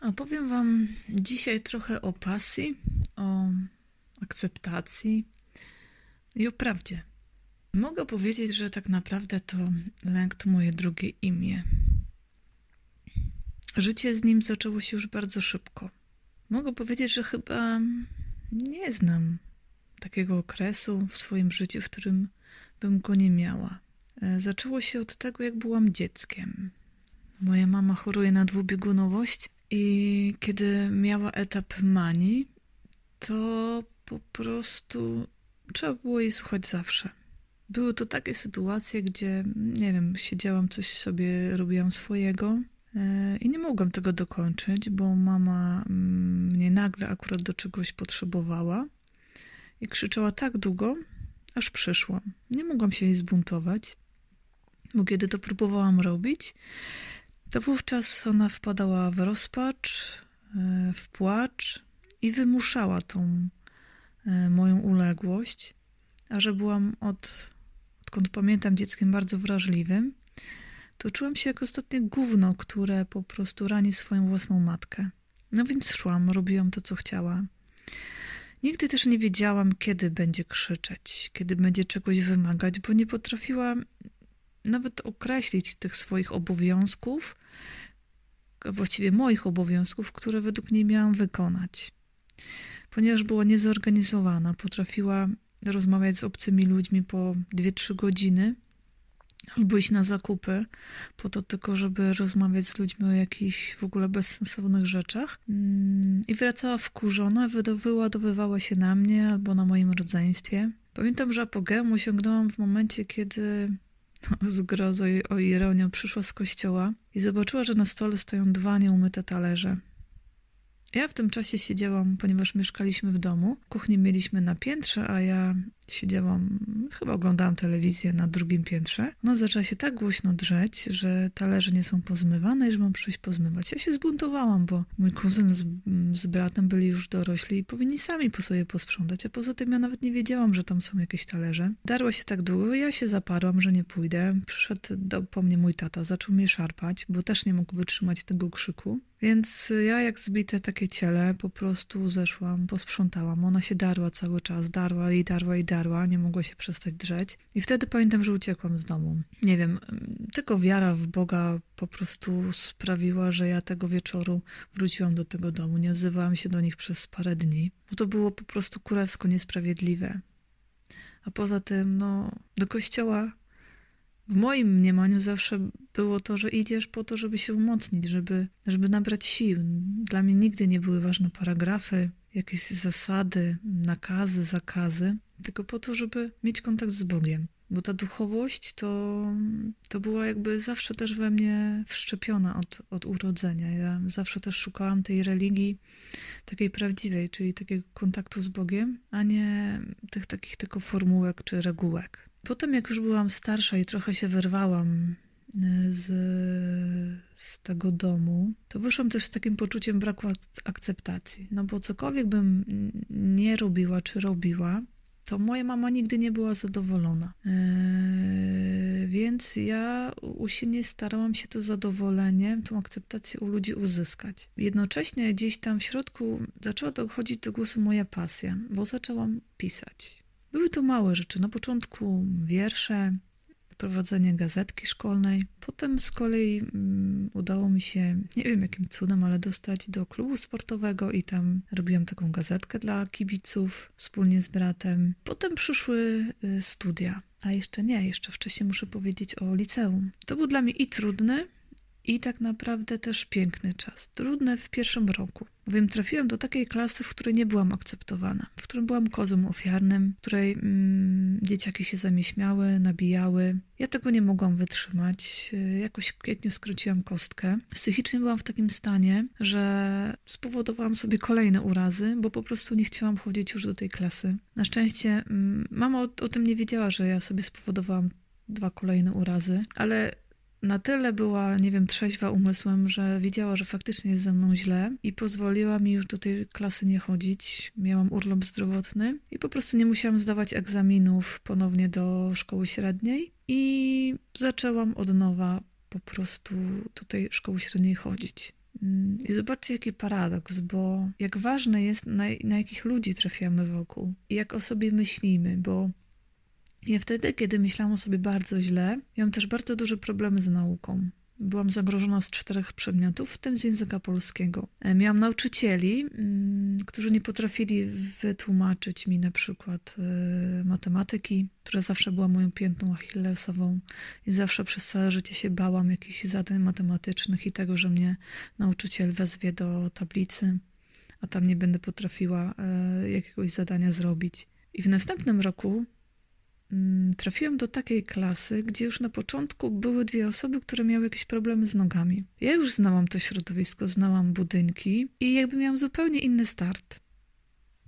Opowiem Wam dzisiaj trochę o pasji, o akceptacji i o prawdzie. Mogę powiedzieć, że tak naprawdę to lęk to moje drugie imię. Życie z nim zaczęło się już bardzo szybko. Mogę powiedzieć, że chyba nie znam takiego okresu w swoim życiu, w którym bym go nie miała. E, zaczęło się od tego, jak byłam dzieckiem. Moja mama choruje na dwubiegunowość i kiedy miała etap manii, to po prostu trzeba było jej słuchać zawsze. Były to takie sytuacje, gdzie, nie wiem, siedziałam coś sobie, robiłam swojego e, i nie mogłam tego dokończyć, bo mama mm, mnie nagle akurat do czegoś potrzebowała i krzyczała tak długo, aż przyszłam. Nie mogłam się jej zbuntować, bo kiedy to próbowałam robić, to wówczas ona wpadała w rozpacz, e, w płacz i wymuszała tą e, moją uległość. A że byłam od, odkąd pamiętam dzieckiem bardzo wrażliwym, to czułam się jak ostatnie gówno, które po prostu rani swoją własną matkę. No więc szłam, robiłam to, co chciała. Nigdy też nie wiedziałam, kiedy będzie krzyczeć, kiedy będzie czegoś wymagać, bo nie potrafiłam nawet określić tych swoich obowiązków, właściwie moich obowiązków, które według niej miałam wykonać. Ponieważ była niezorganizowana, potrafiła rozmawiać z obcymi ludźmi po 2-3 godziny albo iść na zakupy, po to tylko, żeby rozmawiać z ludźmi o jakichś w ogóle bezsensownych rzeczach. Mm, I wracała wkurzona, wyładowywała się na mnie albo na moim rodzeństwie. Pamiętam, że apogeum osiągnęłam w momencie, kiedy zgrozą i o ironią przyszła z kościoła i zobaczyła, że na stole stoją dwa nieumyte talerze. Ja w tym czasie siedziałam, ponieważ mieszkaliśmy w domu. Kuchnię mieliśmy na piętrze, a ja siedziałam, chyba oglądałam telewizję na drugim piętrze. Ona zaczęła się tak głośno drzeć, że talerze nie są pozmywane i że mam przyjść pozmywać. Ja się zbuntowałam, bo mój kuzyn z, z bratem byli już dorośli i powinni sami po sobie posprzątać, a poza tym ja nawet nie wiedziałam, że tam są jakieś talerze. Darła się tak długo, ja się zaparłam, że nie pójdę. Przyszedł do, po mnie mój tata, zaczął mnie szarpać, bo też nie mógł wytrzymać tego krzyku. Więc ja jak zbite takie ciele po prostu zeszłam, posprzątałam. Ona się darła cały czas, darła i darła i darła nie mogła się przestać drzeć. I wtedy pamiętam, że uciekłam z domu. Nie wiem, tylko wiara w Boga po prostu sprawiła, że ja tego wieczoru wróciłam do tego domu. Nie odzywałam się do nich przez parę dni, bo to było po prostu kurewsko niesprawiedliwe. A poza tym, no, do kościoła w moim mniemaniu zawsze było to, że idziesz po to, żeby się umocnić, żeby, żeby nabrać sił. Dla mnie nigdy nie były ważne paragrafy, jakieś zasady, nakazy, zakazy, tylko po to, żeby mieć kontakt z Bogiem. Bo ta duchowość to, to była jakby zawsze też we mnie wszczepiona od, od urodzenia. Ja zawsze też szukałam tej religii takiej prawdziwej, czyli takiego kontaktu z Bogiem, a nie tych takich tylko formułek czy regułek. Potem, jak już byłam starsza i trochę się wyrwałam y, z, z tego domu, to wyszłam też z takim poczuciem braku akceptacji. No bo cokolwiek bym nie robiła czy robiła, to moja mama nigdy nie była zadowolona. Eee, więc ja usilnie starałam się to zadowolenie, tą akceptację u ludzi uzyskać. Jednocześnie gdzieś tam w środku zaczęła dochodzić do głosu moja pasja, bo zaczęłam pisać. Były to małe rzeczy. Na początku wiersze, prowadzenie gazetki szkolnej. Potem z kolei um, udało mi się, nie wiem jakim cudem, ale dostać do klubu sportowego i tam robiłam taką gazetkę dla kibiców wspólnie z bratem. Potem przyszły y, studia. A jeszcze nie, jeszcze wcześniej muszę powiedzieć o liceum. To był dla mnie i trudny, i tak naprawdę też piękny czas. Trudny w pierwszym roku, bowiem trafiłam do takiej klasy, w której nie byłam akceptowana, w którym byłam kozłem ofiarnym, w której mm, dzieciaki się zamieśmiały, nabijały. Ja tego nie mogłam wytrzymać. Jakoś w kwietniu skróciłam kostkę. Psychicznie byłam w takim stanie, że spowodowałam sobie kolejne urazy, bo po prostu nie chciałam chodzić już do tej klasy. Na szczęście mm, mama o, o tym nie wiedziała, że ja sobie spowodowałam dwa kolejne urazy, ale na tyle była, nie wiem, trzeźwa umysłem, że wiedziała, że faktycznie jest ze mną źle i pozwoliła mi już do tej klasy nie chodzić. Miałam urlop zdrowotny i po prostu nie musiałam zdawać egzaminów ponownie do szkoły średniej i zaczęłam od nowa po prostu do tej szkoły średniej chodzić. Mm, I zobaczcie, jaki paradoks, bo jak ważne jest, na, na jakich ludzi trafiamy wokół i jak o sobie myślimy, bo ja wtedy, kiedy myślałam sobie bardzo źle, miałam też bardzo duże problemy z nauką. Byłam zagrożona z czterech przedmiotów, w tym z języka polskiego. E, miałam nauczycieli, mm, którzy nie potrafili wytłumaczyć mi na przykład e, matematyki, która zawsze była moją piętą achillesową i zawsze przez całe życie się bałam jakichś zadań matematycznych i tego, że mnie nauczyciel wezwie do tablicy, a tam nie będę potrafiła e, jakiegoś zadania zrobić. I w następnym roku trafiłam do takiej klasy, gdzie już na początku były dwie osoby, które miały jakieś problemy z nogami. Ja już znałam to środowisko, znałam budynki i jakby miałam zupełnie inny start.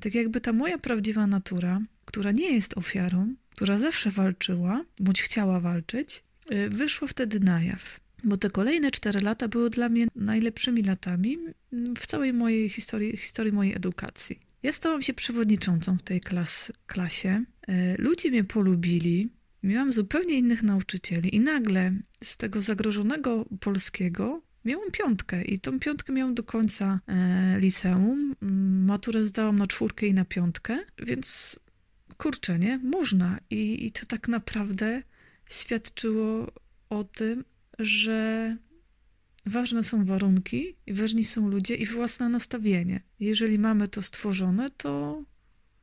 Tak jakby ta moja prawdziwa natura, która nie jest ofiarą, która zawsze walczyła, bądź chciała walczyć, y, wyszła wtedy na jaw. Bo te kolejne cztery lata były dla mnie najlepszymi latami mm, w całej mojej historii, historii mojej edukacji. Ja stałam się przewodniczącą w tej klas, klasie. E, ludzie mnie polubili. Miałam zupełnie innych nauczycieli i nagle z tego zagrożonego polskiego miałam piątkę i tą piątkę miałam do końca e, liceum. Mm, maturę zdałam na czwórkę i na piątkę, więc kurczę, nie? Można. I, i to tak naprawdę świadczyło o tym, że Ważne są warunki ważni są ludzie i własne nastawienie. Jeżeli mamy to stworzone, to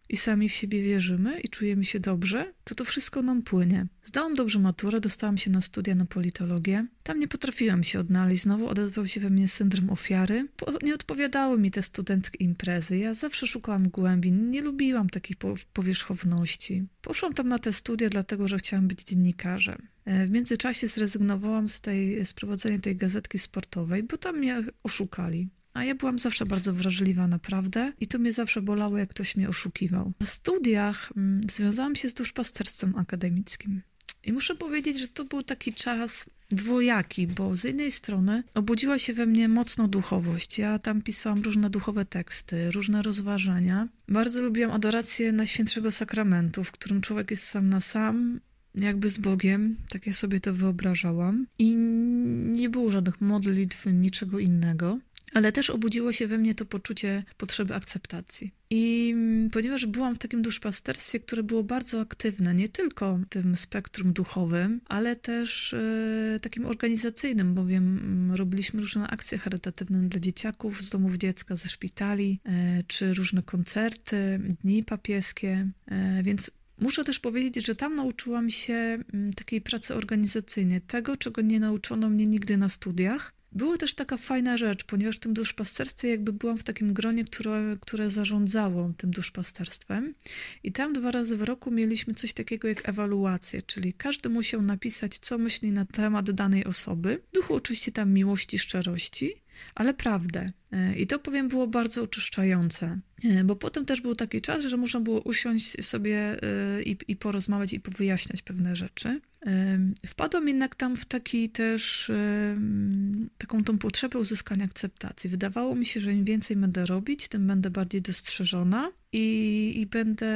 i sami w siebie wierzymy i czujemy się dobrze, to to wszystko nam płynie. Zdałam dobrze maturę, dostałam się na studia na politologię. Tam nie potrafiłam się odnaleźć, znowu odezwał się we mnie syndrom ofiary. Nie odpowiadały mi te studenckie imprezy. Ja zawsze szukałam głębin, nie lubiłam takiej po, powierzchowności. Poszłam tam na te studia, dlatego że chciałam być dziennikarzem. E, w międzyczasie zrezygnowałam z, tej, z prowadzenia tej gazetki sportowej, bo tam mnie oszukali. A ja byłam zawsze bardzo wrażliwa, naprawdę, i to mnie zawsze bolało, jak ktoś mnie oszukiwał. Na studiach mm, związałam się z duszpasterstwem akademickim. I muszę powiedzieć, że to był taki czas dwojaki, bo z jednej strony obudziła się we mnie mocno duchowość. Ja tam pisałam różne duchowe teksty, różne rozważania. Bardzo lubiłam adorację Najświętszego Sakramentu, w którym człowiek jest sam na sam, jakby z Bogiem, tak ja sobie to wyobrażałam. I nie było żadnych modlitw, niczego innego ale też obudziło się we mnie to poczucie potrzeby akceptacji. I mm, ponieważ byłam w takim duszpasterstwie, które było bardzo aktywne, nie tylko tym spektrum duchowym, ale też e, takim organizacyjnym, bowiem mm, robiliśmy różne akcje charytatywne dla dzieciaków z domów dziecka, ze szpitali, e, czy różne koncerty, dni papieskie, e, więc Muszę też powiedzieć, że tam nauczyłam się mm, takiej pracy organizacyjnej, tego, czego nie nauczono mnie nigdy na studiach, była też taka fajna rzecz, ponieważ w tym duszpasterstwie jakby byłam w takim gronie, które, które zarządzało tym duszpasterstwem i tam dwa razy w roku mieliśmy coś takiego jak ewaluację, czyli każdy musiał napisać, co myśli na temat danej osoby, duchu oczywiście tam miłości, szczerości, ale prawdę. E, I to powiem było bardzo oczyszczające, e, bo potem też był taki czas, że można było usiąść sobie e, i, i porozmawiać i powyjaśniać pewne rzeczy. Wpadłam jednak tam w taki też taką tą potrzebę uzyskania akceptacji. Wydawało mi się, że im więcej będę robić, tym będę bardziej dostrzeżona i, i będę,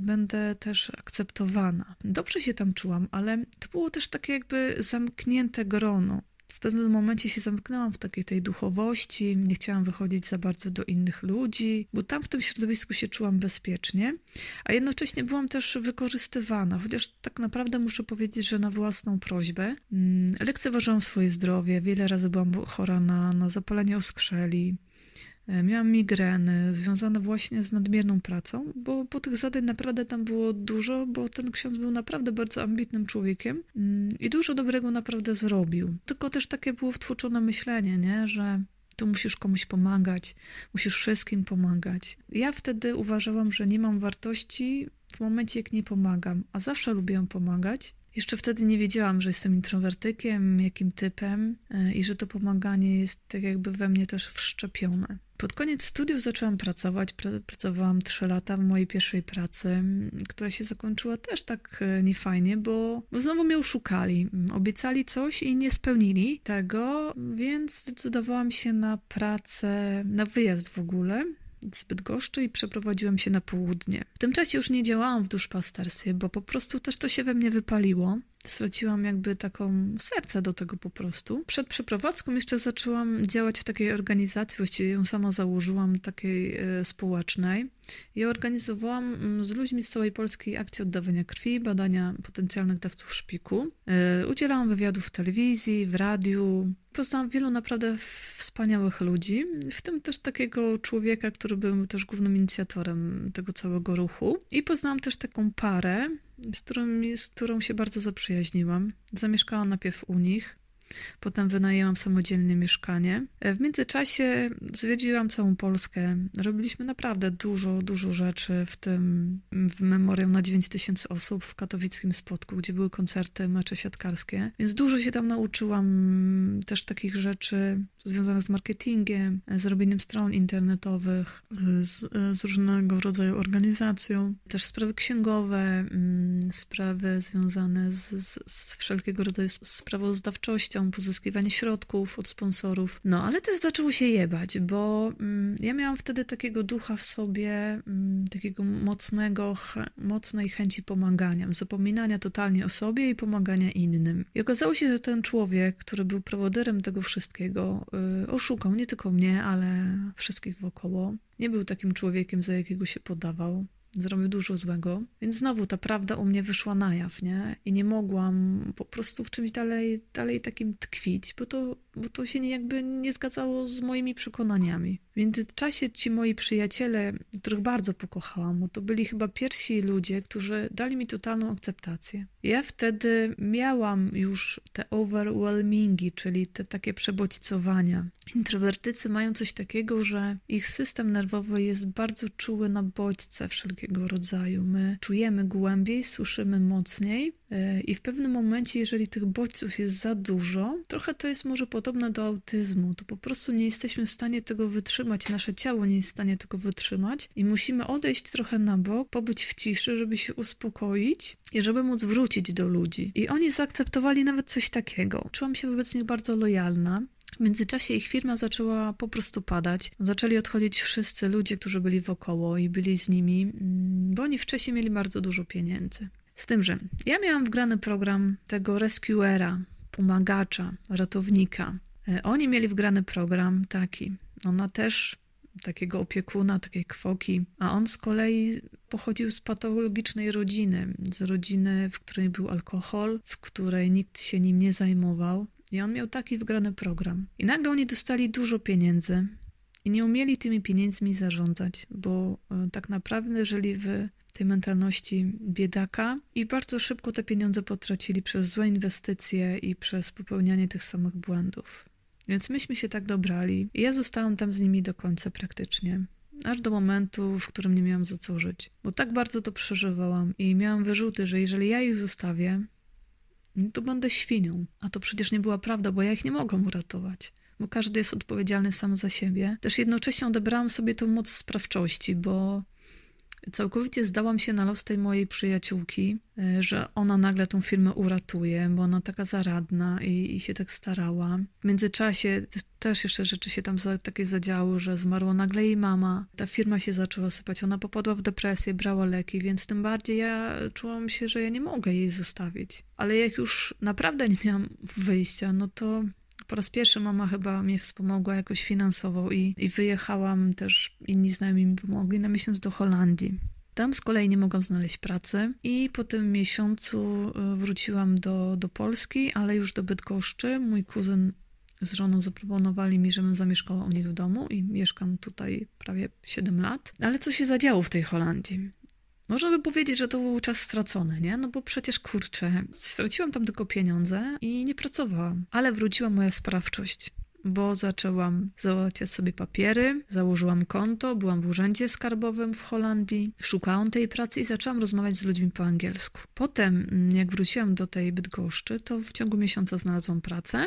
będę też akceptowana. Dobrze się tam czułam, ale to było też takie jakby zamknięte grono w pewnym momencie się zamknęłam w takiej tej duchowości, nie chciałam wychodzić za bardzo do innych ludzi, bo tam w tym środowisku się czułam bezpiecznie, a jednocześnie byłam też wykorzystywana, chociaż tak naprawdę muszę powiedzieć, że na własną prośbę. Mm, lekceważyłam swoje zdrowie, wiele razy byłam chora na, na zapalenie oskrzeli, miałam migreny związane właśnie z nadmierną pracą, bo po tych zadań naprawdę tam było dużo, bo ten ksiądz był naprawdę bardzo ambitnym człowiekiem mm, i dużo dobrego naprawdę zrobił. Tylko też takie było wtłoczone myślenie, nie? że tu musisz komuś pomagać, musisz wszystkim pomagać. Ja wtedy uważałam, że nie mam wartości w momencie, jak nie pomagam, a zawsze lubiłam pomagać. Jeszcze wtedy nie wiedziałam, że jestem introwertykiem, jakim typem e, i że to pomaganie jest tak jakby we mnie też wszczepione. Pod koniec studiów zaczęłam pracować. Pracowałam trzy lata w mojej pierwszej pracy, która się zakończyła też tak e, niefajnie, bo, bo znowu mnie oszukali. Obiecali coś i nie spełnili tego, więc zdecydowałam się na pracę, na wyjazd w ogóle zbyt goszczy i przeprowadziłem się na południe. W tym czasie już nie działałam w duszpasterstwie, bo po prostu też to się we mnie wypaliło. Straciłam jakby taką serce do tego po prostu. Przed przeprowadzką jeszcze zaczęłam działać w takiej organizacji, właściwie ją sama założyłam, takiej e, społecznej. I organizowałam mm, z ludźmi z całej Polski akcję oddawania krwi, badania potencjalnych dawców szpiku. E, udzielałam wywiadów w telewizji, w radiu. Poznałam wielu naprawdę wspaniałych ludzi, w tym też takiego człowieka, który był też głównym inicjatorem tego całego ruchu. I poznałam też taką parę, z, którą, z którą się bardzo zaprzyjaźniłam. Zamieszkałam najpierw u nich, Potem wynajęłam samodzielne mieszkanie. W międzyczasie zwiedziłam całą Polskę. Robiliśmy naprawdę dużo, dużo rzeczy, w tym w memorium na 9 tysięcy osób w katowickim spotku, gdzie były koncerty, mecze siatkarskie. Więc dużo się tam nauczyłam też takich rzeczy związanych z marketingiem, z robieniem stron internetowych, z, z różnego rodzaju organizacją. Też sprawy księgowe, mm, sprawy związane z, z, z wszelkiego rodzaju sprawozdawczością, pozyskiwanie środków od sponsorów. No, ale też zaczęło się jebać, bo mm, ja miałam wtedy takiego ducha w sobie, mm, takiego mocnego, mocnej chęci pomagania, zapominania totalnie o sobie i pomagania innym. I okazało się, że ten człowiek, który był prowodyrem tego wszystkiego, y, oszukał nie tylko mnie, ale wszystkich wokoło. Nie był takim człowiekiem, za jakiego się podawał zrobił dużo złego, więc znowu ta prawda u mnie wyszła na jaw, nie? I nie mogłam po prostu w czymś dalej, dalej takim tkwić, bo to, bo to się jakby nie zgadzało z moimi przekonaniami. W międzyczasie ci moi przyjaciele, których bardzo pokochałam, to byli chyba pierwsi ludzie, którzy dali mi totalną akceptację. Ja wtedy miałam już te overwhelmingi, czyli te takie przebodźcowania. Introwertycy mają coś takiego, że ich system nerwowy jest bardzo czuły na bodźce wszelkiego rodzaju. My czujemy głębiej, słyszymy mocniej e, i w pewnym momencie, jeżeli tych bodźców jest za dużo, trochę to jest może podobne do autyzmu, to po prostu nie jesteśmy w stanie tego wytrzymać, nasze ciało nie jest w stanie tego wytrzymać i musimy odejść trochę na bok, pobyć w ciszy, żeby się uspokoić i żeby móc wrócić do ludzi. I oni zaakceptowali nawet coś takiego. Czułam się wobec nich bardzo lojalna. W międzyczasie ich firma zaczęła po prostu padać. Zaczęli odchodzić wszyscy ludzie, którzy byli wokoło i byli z nimi, mm, bo oni wcześniej mieli bardzo dużo pieniędzy. Z tym, że ja miałam wgrany program tego rescuera, pomagacza, ratownika. E, oni mieli wgrany program taki. Ona też takiego opiekuna, takiej kwoki, a on z kolei pochodził z patologicznej rodziny, z rodziny, w której był alkohol, w której nikt się nim nie zajmował. I on miał taki wgrany program. I nagle oni dostali dużo pieniędzy i nie umieli tymi pieniędzmi zarządzać, bo e, tak naprawdę żyli w tej mentalności biedaka i bardzo szybko te pieniądze potracili przez złe inwestycje i przez popełnianie tych samych błędów. Więc myśmy się tak dobrali i ja zostałam tam z nimi do końca praktycznie. Aż do momentu, w którym nie miałam za co żyć. Bo tak bardzo to przeżywałam i miałam wyrzuty, że jeżeli ja ich zostawię, no to będę świnią. A to przecież nie była prawda, bo ja ich nie mogłam uratować. Bo każdy jest odpowiedzialny sam za siebie. Też jednocześnie odebrałam sobie tą moc sprawczości, bo Całkowicie zdałam się na los tej mojej przyjaciółki, e, że ona nagle tą firmę uratuje, bo ona taka zaradna i, i się tak starała. W międzyczasie też jeszcze rzeczy się tam za, takie zadziały, że zmarła nagle jej mama. Ta firma się zaczęła sypać, ona popadła w depresję, brała leki, więc tym bardziej ja czułam się, że ja nie mogę jej zostawić. Ale jak już naprawdę nie miałam wyjścia, no to po raz pierwszy mama chyba mnie wspomogła jakoś finansowo i, i wyjechałam też, inni znajomi mi pomogli na miesiąc do Holandii. Tam z kolei nie mogłam znaleźć pracy i po tym miesiącu e, wróciłam do, do Polski, ale już do Bydgoszczy. Mój kuzyn z żoną zaproponowali mi, żebym zamieszkała u nich w domu i mieszkam tutaj prawie 7 lat. Ale co się zadziało w tej Holandii? Można by powiedzieć, że to był czas stracony, nie? No bo przecież kurczę, straciłam tam tylko pieniądze i nie pracowałam. Ale wróciła moja sprawczość bo zaczęłam załatwiać sobie papiery, założyłam konto, byłam w urzędzie skarbowym w Holandii, szukałam tej pracy i zaczęłam rozmawiać z ludźmi po angielsku. Potem, mm, jak wróciłam do tej Bydgoszczy, to w ciągu miesiąca znalazłam pracę.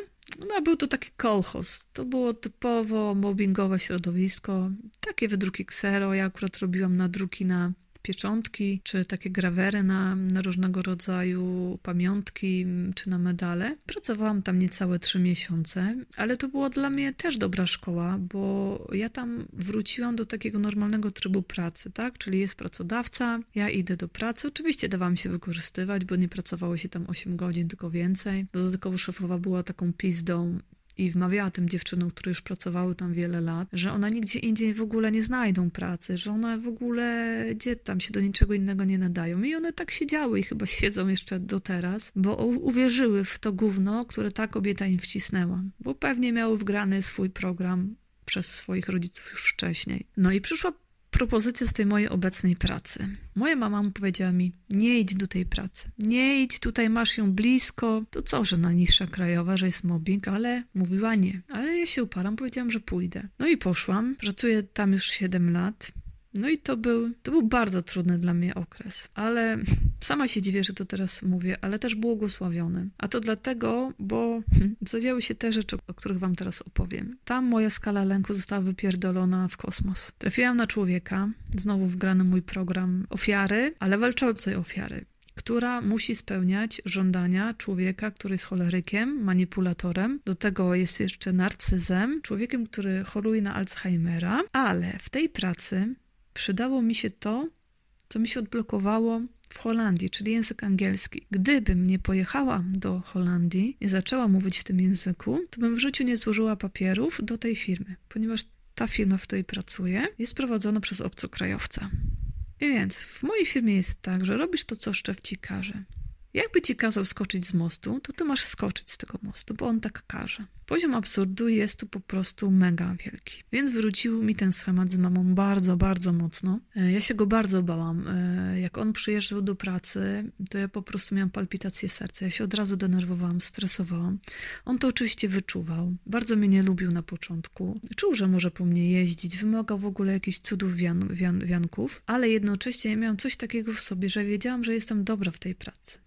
No, był to taki kolchoz. To było typowo mobbingowe środowisko. Takie wydruki ksero. Ja akurat robiłam nadruki na pieczątki, czy takie grawery na, na różnego rodzaju pamiątki, czy na medale. Pracowałam tam niecałe trzy miesiące, ale to była dla mnie też dobra szkoła, bo ja tam wróciłam do takiego normalnego trybu pracy, tak? Czyli jest pracodawca, ja idę do pracy. Oczywiście dawałam się wykorzystywać, bo nie pracowało się tam 8 godzin, tylko więcej. Dodatkowo szefowa była taką pizdą i wmawiała tym dziewczynom, które już pracowały tam wiele lat, że ona nigdzie indziej w ogóle nie znajdą pracy, że one w ogóle gdzie tam się do niczego innego nie nadają. I one tak siedziały i chyba siedzą jeszcze do teraz, bo uwierzyły w to gówno, które ta kobieta im wcisnęła, bo pewnie miały wgrany swój program przez swoich rodziców już wcześniej. No i przyszła propozycja z tej mojej obecnej pracy. Moja mama powiedziała mi: Nie idź do tej pracy. Nie idź, tutaj masz ją blisko. To co, że na niższa krajowa, że jest mobbing, ale mówiła nie. Ale ja się uparam, powiedziałam, że pójdę. No i poszłam. Pracuję tam już 7 lat. No i to był, to był bardzo trudny dla mnie okres, ale sama się dziwię, że to teraz mówię, ale też błogosławiony. A to dlatego, bo zadziały się te rzeczy, o których wam teraz opowiem. Tam moja skala lęku została wypierdolona w kosmos. Trafiłam na człowieka, znowu wgrany mój program ofiary, ale walczącej ofiary która musi spełniać żądania człowieka, który jest cholerykiem, manipulatorem, do tego jest jeszcze narcyzem, człowiekiem, który choruje na Alzheimera, ale w tej pracy przydało mi się to, co mi się odblokowało w Holandii, czyli język angielski. Gdybym nie pojechała do Holandii, nie zaczęła mówić w tym języku, to bym w życiu nie złożyła papierów do tej firmy, ponieważ ta firma, w której pracuję, jest prowadzona przez obcokrajowca. I więc w mojej firmie jest tak, że robisz to, co szef ci każe. Jakby ci kazał skoczyć z mostu, to ty masz skoczyć z tego mostu, bo on tak każe. Poziom absurdu jest tu po prostu mega wielki. Więc wrócił mi ten schemat z mamą bardzo, bardzo mocno. E, ja się go bardzo bałam. E, jak on przyjeżdżał do pracy, to ja po prostu miałam palpitację serca. Ja się od razu denerwowałam, stresowałam. On to oczywiście wyczuwał. Bardzo mnie nie lubił na początku. Czuł, że może po mnie jeździć, wymagał w ogóle jakichś cudów wian, wian, wianków, ale jednocześnie ja miałam coś takiego w sobie, że wiedziałam, że jestem dobra w tej pracy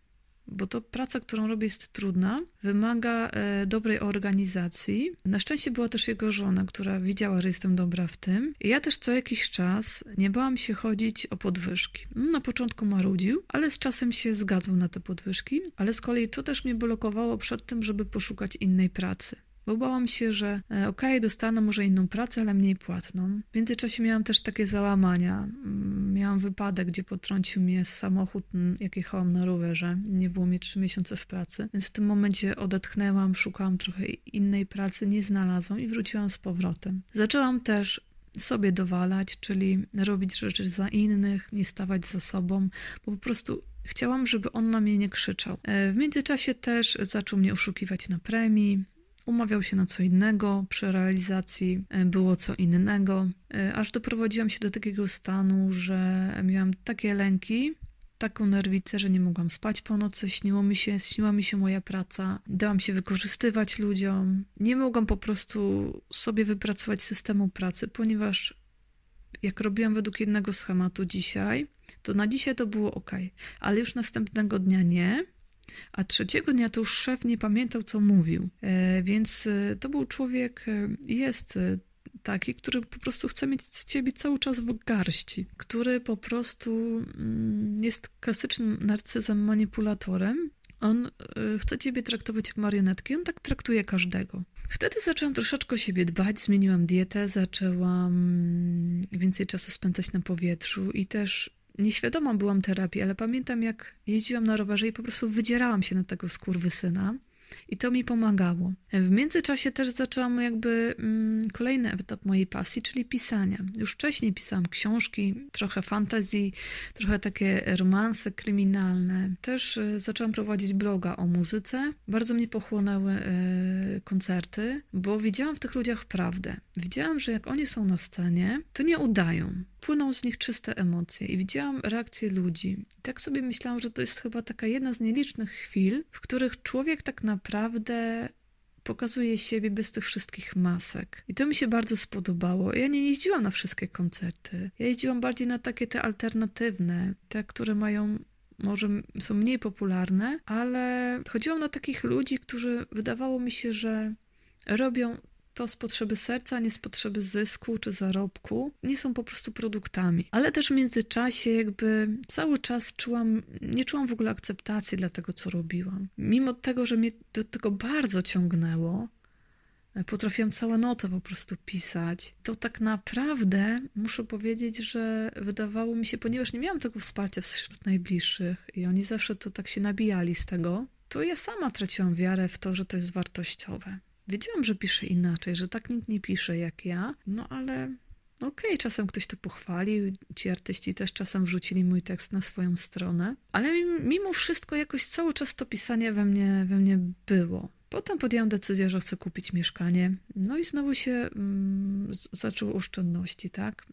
bo to praca, którą robię, jest trudna, wymaga e, dobrej organizacji. Na szczęście była też jego żona, która widziała, że jestem dobra w tym. I ja też co jakiś czas nie bałam się chodzić o podwyżki. No, na początku marudził, ale z czasem się zgadzał na te podwyżki, ale z kolei to też mnie blokowało przed tym, żeby poszukać innej pracy bo bałam się, że e, okej, okay, dostanę może inną pracę, ale mniej płatną. W międzyczasie miałam też takie załamania. Mm, miałam wypadek, gdzie potrącił mnie samochód, jak jechałam na rowerze. Nie było mnie trzy miesiące w pracy, więc w tym momencie odetchnęłam, szukałam trochę innej pracy, nie znalazłam i wróciłam z powrotem. Zaczęłam też sobie dowalać, czyli robić rzeczy za innych, nie stawać za sobą, bo po prostu chciałam, żeby on na mnie nie krzyczał. E, w międzyczasie też zaczął mnie oszukiwać na premii, umawiał się na co innego, przy realizacji e, było co innego, e, aż doprowadziłam się do takiego stanu, że miałam takie lęki, taką nerwicę, że nie mogłam spać po nocy, śniło mi się, śniła mi się moja praca, dałam się wykorzystywać ludziom. Nie mogłam po prostu sobie wypracować systemu pracy, ponieważ jak robiłam według jednego schematu dzisiaj, to na dzisiaj to było ok, ale już następnego dnia nie. A trzeciego dnia to już szef nie pamiętał, co mówił. E, więc e, to był człowiek, e, jest taki, który po prostu chce mieć ciebie cały czas w garści, który po prostu mm, jest klasycznym narcyzem, manipulatorem. On chce ciebie traktować jak marionetkę, on tak traktuje każdego. Wtedy zaczęłam troszeczkę o siebie dbać, zmieniłam dietę, zaczęłam mm, więcej czasu spędzać na powietrzu i też nieświadoma byłam terapii, ale pamiętam jak jeździłam na rowerze i po prostu wydzierałam się na tego skurwysyna i to mi pomagało. W międzyczasie też zaczęłam jakby mm, kolejny etap mojej pasji, czyli pisania. Już wcześniej pisałam książki, trochę fantazji, trochę takie romanse kryminalne. Też y, zaczęłam prowadzić bloga o muzyce. Bardzo mnie pochłonęły y, koncerty, bo widziałam w tych ludziach prawdę. Widziałam, że jak oni są na scenie, to nie udają. Płyną z nich czyste emocje i widziałam reakcje ludzi. I tak sobie myślałam, że to jest chyba taka jedna z nielicznych chwil, w których człowiek tak naprawdę pokazuje siebie bez tych wszystkich masek. I to mi się bardzo spodobało. Ja nie jeździłam na wszystkie koncerty. Ja jeździłam bardziej na takie te alternatywne, te, które mają może są mniej popularne, ale chodziłam na takich ludzi, którzy wydawało mi się, że robią to z potrzeby serca, nie z potrzeby zysku czy zarobku. Nie są po prostu produktami. Ale też w międzyczasie jakby cały czas czułam, nie czułam w ogóle akceptacji dla tego, co robiłam. Mimo tego, że mnie do tego bardzo ciągnęło, potrafiłam całe noce po prostu pisać, to tak naprawdę muszę powiedzieć, że wydawało mi się, ponieważ nie miałam tego wsparcia wśród najbliższych i oni zawsze to tak się nabijali z tego, to ja sama traciłam wiarę w to, że to jest wartościowe. Wiedziałam, że piszę inaczej, że tak nikt nie pisze jak ja, no ale okej, okay, czasem ktoś to pochwalił, ci artyści też czasem wrzucili mój tekst na swoją stronę, ale mimo wszystko jakoś cały czas to pisanie we mnie, we mnie było. Potem podjęłam decyzję, że chcę kupić mieszkanie. No i znowu się mm, zaczęły oszczędności, tak?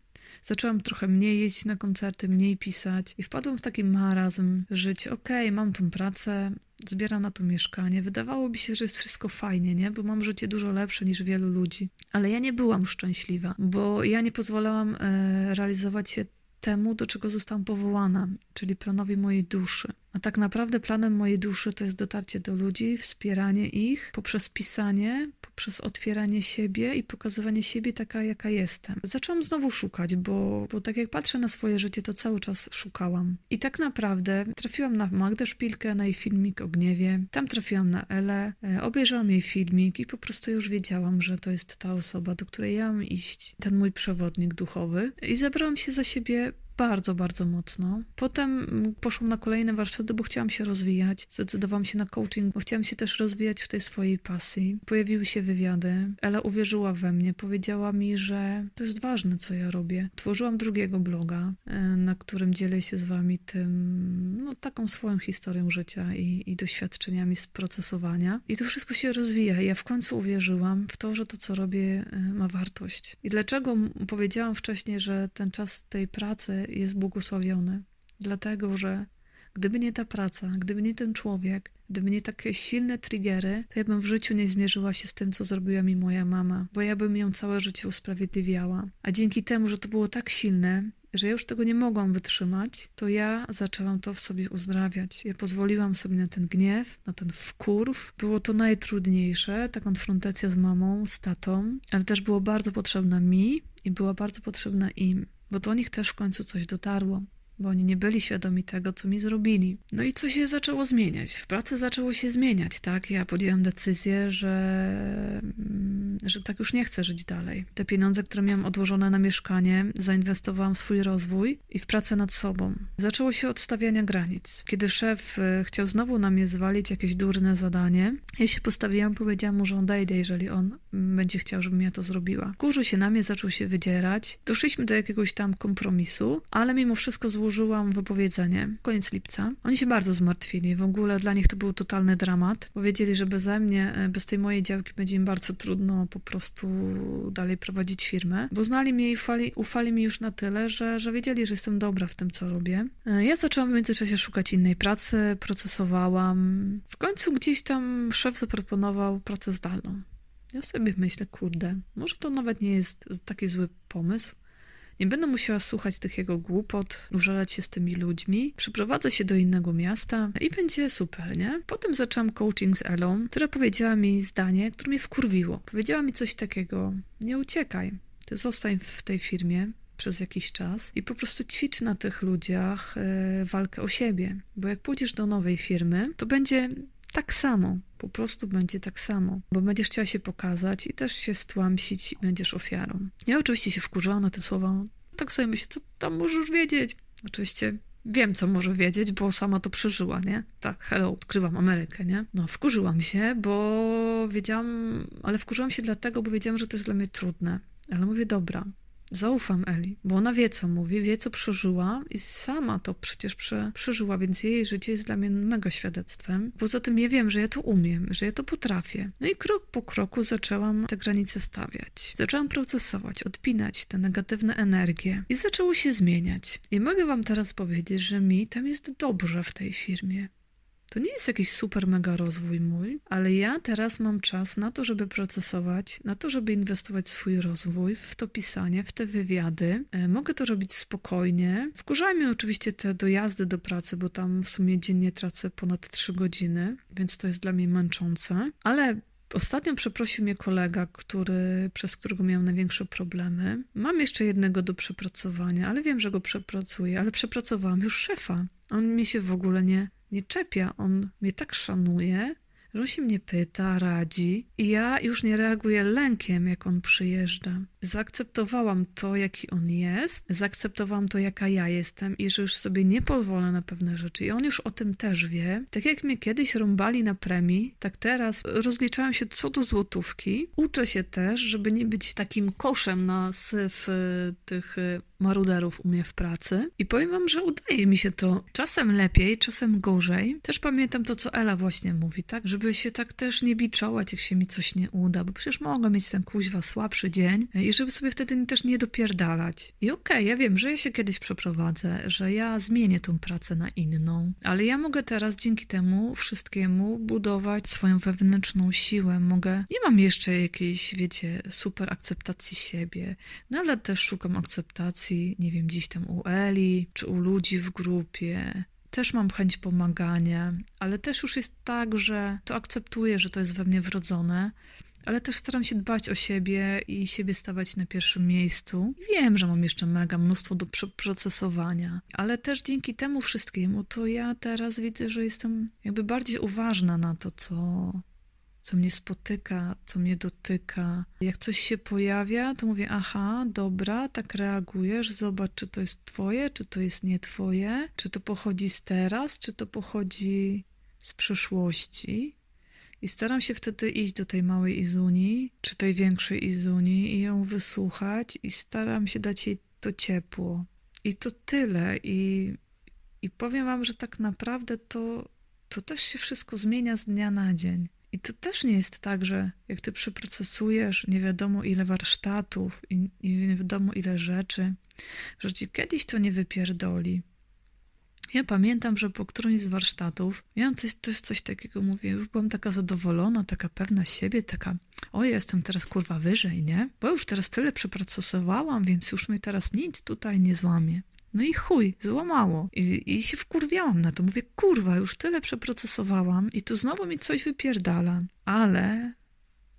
Zaczęłam trochę mniej jeździć na koncerty, mniej pisać i wpadłam w taki marazm, żyć, okej, okay, mam tą pracę, zbieram na to mieszkanie. Wydawało mi się, że jest wszystko fajnie, nie? Bo mam życie dużo lepsze niż wielu ludzi. Ale ja nie byłam szczęśliwa, bo ja nie pozwalałam e, realizować się temu, do czego zostałam powołana, czyli planowi mojej duszy. A tak naprawdę planem mojej duszy to jest dotarcie do ludzi, wspieranie ich poprzez pisanie, poprzez otwieranie siebie i pokazywanie siebie taka, jaka jestem. Zaczęłam znowu szukać, bo, bo tak jak patrzę na swoje życie, to cały czas szukałam. I tak naprawdę trafiłam na Magdę Szpilkę, na jej filmik o gniewie. Tam trafiłam na Elę, e, obejrzałam jej filmik i po prostu już wiedziałam, że to jest ta osoba, do której ja mam iść. Ten mój przewodnik duchowy. I zabrałam się za siebie bardzo, bardzo mocno. Potem poszłam na kolejne warsztaty, bo chciałam się rozwijać. Zdecydowałam się na coaching, bo chciałam się też rozwijać w tej swojej pasji. Pojawiły się wywiady. Ela uwierzyła we mnie, powiedziała mi, że to jest ważne, co ja robię. Tworzyłam drugiego bloga, e, na którym dzielę się z wami tym, no taką swoją historią życia i, i doświadczeniami z procesowania. I to wszystko się rozwija. Ja w końcu uwierzyłam w to, że to, co robię, e, ma wartość. I dlaczego powiedziałam wcześniej, że ten czas tej pracy jest błogosławiony. Dlatego, że gdyby nie ta praca, gdyby nie ten człowiek, gdyby nie takie silne triggery, to ja bym w życiu nie zmierzyła się z tym, co zrobiła mi moja mama, bo ja bym ją całe życie usprawiedliwiała. A dzięki temu, że to było tak silne, że ja już tego nie mogłam wytrzymać, to ja zaczęłam to w sobie uzdrawiać. Ja pozwoliłam sobie na ten gniew, na ten wkurw. Było to najtrudniejsze, ta konfrontacja z mamą, z tatą, ale też było bardzo potrzebna mi i była bardzo potrzebna im bo do nich też w końcu coś dotarło, bo oni nie byli świadomi tego, co mi zrobili. No i co się zaczęło zmieniać? W pracy zaczęło się zmieniać, tak? Ja podjęłam decyzję, że, mm, że tak już nie chcę żyć dalej. Te pieniądze, które miałam odłożone na mieszkanie, zainwestowałam w swój rozwój i w pracę nad sobą. Zaczęło się od stawiania granic. Kiedy szef e, chciał znowu na mnie zwalić jakieś durne zadanie, ja się postawiłam, powiedziałam mu, że odejdę, jeżeli on będzie chciał, żebym ja to zrobiła. Kurzył się na mnie, zaczął się wydzierać. Doszliśmy do jakiegoś tam kompromisu, ale mimo wszystko złożyłam wypowiedzenie. Koniec lipca. Oni się bardzo zmartwili. W ogóle dla nich to był totalny dramat. Powiedzieli, że beze mnie, e, bez tej mojej działki będzie im bardzo trudno po prostu dalej prowadzić firmę, bo znali mnie i ufali, ufali mi już na tyle, że, że wiedzieli, że jestem dobra w tym, co robię. E, ja zaczęłam w międzyczasie szukać innej pracy, procesowałam. W końcu gdzieś tam szef zaproponował pracę zdalną. Ja sobie myślę, kurde, może to nawet nie jest taki zły pomysł. Nie będę musiała słuchać tych jego głupot, użalać się z tymi ludźmi. Przyprowadzę się do innego miasta i będzie super, nie? Potem zaczęłam coaching z Elą, która powiedziała mi zdanie, które mnie wkurwiło. Powiedziała mi coś takiego: Nie uciekaj, ty zostań w tej firmie, przez jakiś czas i po prostu ćwicz na tych ludziach e, walkę o siebie. Bo jak pójdziesz do nowej firmy, to będzie tak samo. Po prostu będzie tak samo, bo będziesz chciała się pokazać i też się stłamsić i będziesz ofiarą. Ja oczywiście się wkurzyłam na te słowa. Tak sobie myślę, co tam możesz wiedzieć? Oczywiście wiem, co może wiedzieć, bo sama to przeżyła, nie? Tak, hello, odkrywam Amerykę, nie? No, wkurzyłam się, bo wiedziałam, ale wkurzyłam się dlatego, bo wiedziałam, że to jest dla mnie trudne. Ale mówię, dobra, Zaufam Eli, bo ona wie, co mówi, wie, co przeżyła i sama to przecież prze, przeżyła, więc jej życie jest dla mnie mega świadectwem. Poza tym ja wiem, że ja to umiem, że ja to potrafię. No i krok po kroku zaczęłam te granice stawiać. Zaczęłam procesować, odpinać te negatywne energie i zaczęło się zmieniać. I mogę wam teraz powiedzieć, że mi tam jest dobrze w tej firmie. To nie jest jakiś super mega rozwój mój, ale ja teraz mam czas na to, żeby procesować, na to, żeby inwestować swój rozwój, w to pisanie, w te wywiady. E, mogę to robić spokojnie. Wkurzają mnie oczywiście te dojazdy do pracy, bo tam w sumie dziennie tracę ponad 3 godziny, więc to jest dla mnie męczące, ale Ostatnio przeprosił mnie kolega, który, przez którego miałem największe problemy. Mam jeszcze jednego do przepracowania, ale wiem, że go przepracuję, ale przepracowałam już szefa. On mi się w ogóle nie, nie czepia, on mnie tak szanuje, że się mnie pyta, radzi i ja już nie reaguję lękiem, jak on przyjeżdża. Zaakceptowałam to, jaki on jest, zaakceptowałam to, jaka ja jestem i że już sobie nie pozwolę na pewne rzeczy. I on już o tym też wie. Tak jak mnie kiedyś rąbali na premii, tak teraz rozliczałem się co do złotówki. Uczę się też, żeby nie być takim koszem na syf y, tych y, maruderów u mnie w pracy. I powiem wam, że udaje mi się to czasem lepiej, czasem gorzej. Też pamiętam to, co Ela właśnie mówi, tak? Żeby się tak też nie biczować, jak się mi coś nie uda, bo przecież mogę mieć ten kuźwa słabszy dzień i żeby sobie wtedy też nie dopierdalać. I okej, okay, ja wiem, że ja się kiedyś przeprowadzę, że ja zmienię tą pracę na inną, ale ja mogę teraz dzięki temu wszystkiemu budować swoją wewnętrzną siłę. Mogę, nie mam jeszcze jakiejś, wiecie, super akceptacji siebie, no ale też szukam akceptacji, nie wiem, gdzieś tam u Eli, czy u ludzi w grupie, też mam chęć pomagania, ale też już jest tak, że to akceptuję, że to jest we mnie wrodzone ale też staram się dbać o siebie i siebie stawiać na pierwszym miejscu. Wiem, że mam jeszcze mega mnóstwo do przeprocesowania, ale też dzięki temu wszystkiemu to ja teraz widzę, że jestem jakby bardziej uważna na to, co, co mnie spotyka, co mnie dotyka. Jak coś się pojawia, to mówię, aha, dobra, tak reagujesz, zobacz, czy to jest twoje, czy to jest nie twoje, czy to pochodzi z teraz, czy to pochodzi z przeszłości. I staram się wtedy iść do tej małej Izuni, czy tej większej Izuni i ją wysłuchać i staram się dać jej to ciepło. I to tyle. I, i powiem wam, że tak naprawdę to, to też się wszystko zmienia z dnia na dzień. I to też nie jest tak, że jak ty przeprocesujesz nie wiadomo ile warsztatów i, nie wiadomo ile rzeczy, że ci kiedyś to nie wypierdoli. Ja pamiętam, że po którymś z warsztatów miałam coś, też coś takiego, mówię, już byłam taka zadowolona, taka pewna siebie, taka, o, ja jestem teraz kurwa wyżej, nie? Bo już teraz tyle przepracowałam, więc już mnie teraz nic tutaj nie złamie. No i chuj, złamało. I, I się wkurwiałam na to. Mówię, kurwa, już tyle przeprocesowałam i tu znowu mi coś wypierdala. Ale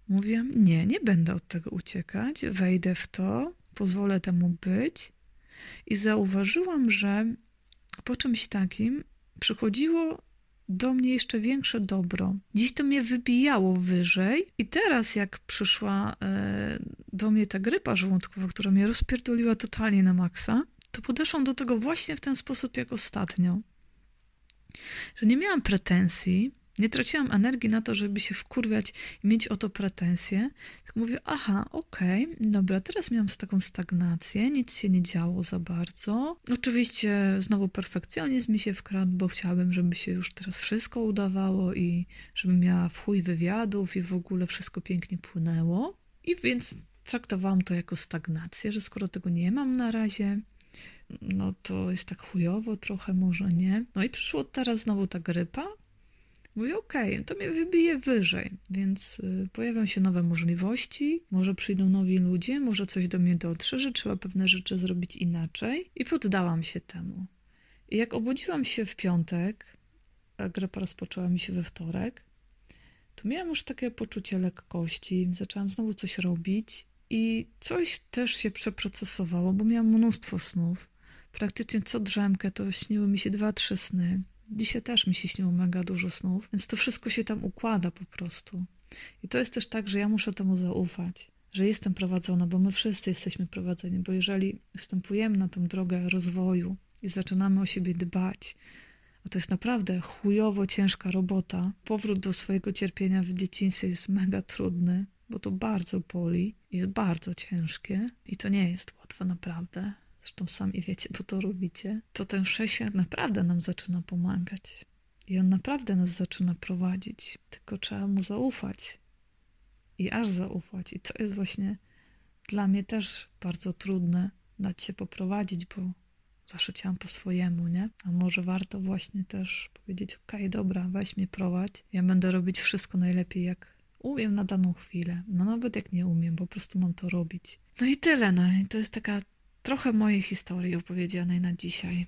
mówiłam, nie, nie będę od tego uciekać, wejdę w to, pozwolę temu być. I zauważyłam, że po czymś takim przychodziło do mnie jeszcze większe dobro. Dziś to mnie wybijało wyżej i teraz jak przyszła e, do mnie ta grypa żołądkowa, która mnie rozpierdoliła totalnie na maksa, to podeszłam do tego właśnie w ten sposób jak ostatnio. Że nie miałam pretensji, nie traciłam energii na to, żeby się wkurwiać i mieć o to pretensje. Tak mówię, aha, okej, okay, dobra, teraz miałam taką stagnację, nic się nie działo za bardzo. Oczywiście znowu perfekcjonizm mi się wkradł, bo chciałabym, żeby się już teraz wszystko udawało i żebym miała w chuj wywiadów i w ogóle wszystko pięknie płynęło. I więc traktowałam to jako stagnację, że skoro tego nie mam na razie, no to jest tak chujowo trochę, może nie. No i przyszło teraz znowu ta grypa, Mówię, okej, okay, to mnie wybije wyżej, więc y, pojawią się nowe możliwości, może przyjdą nowi ludzie, może coś do mnie dotrze, że trzeba pewne rzeczy zrobić inaczej i poddałam się temu. I jak obudziłam się w piątek, a grapa rozpoczęła mi się we wtorek, to miałam już takie poczucie lekkości, zaczęłam znowu coś robić i coś też się przeprocesowało, bo miałam mnóstwo snów. Praktycznie co drzemkę to śniły mi się dwa, trzy sny. Dzisiaj też mi się śniło mega dużo snów, więc to wszystko się tam układa po prostu. I to jest też tak, że ja muszę temu zaufać, że jestem prowadzona, bo my wszyscy jesteśmy prowadzeni, bo jeżeli wstępujemy na tą drogę rozwoju i zaczynamy o siebie dbać, a to jest naprawdę chujowo ciężka robota, powrót do swojego cierpienia w dzieciństwie jest mega trudny, bo to bardzo boli, jest bardzo ciężkie i to nie jest łatwe naprawdę zresztą sami wiecie, bo to robicie, to ten wszechświat naprawdę nam zaczyna pomagać. I on naprawdę nas zaczyna prowadzić, tylko trzeba mu zaufać. I aż zaufać. I to jest właśnie dla mnie też bardzo trudne dać się poprowadzić, bo zawsze chciałam po swojemu, nie? A może warto właśnie też powiedzieć, okej, dobra, weź mnie prowadź. Ja będę robić wszystko najlepiej, jak umiem na daną chwilę. No nawet jak nie umiem, po prostu mam to robić. No i tyle, no i to jest taka trochę mojej historii opowiedzianej na dzisiaj.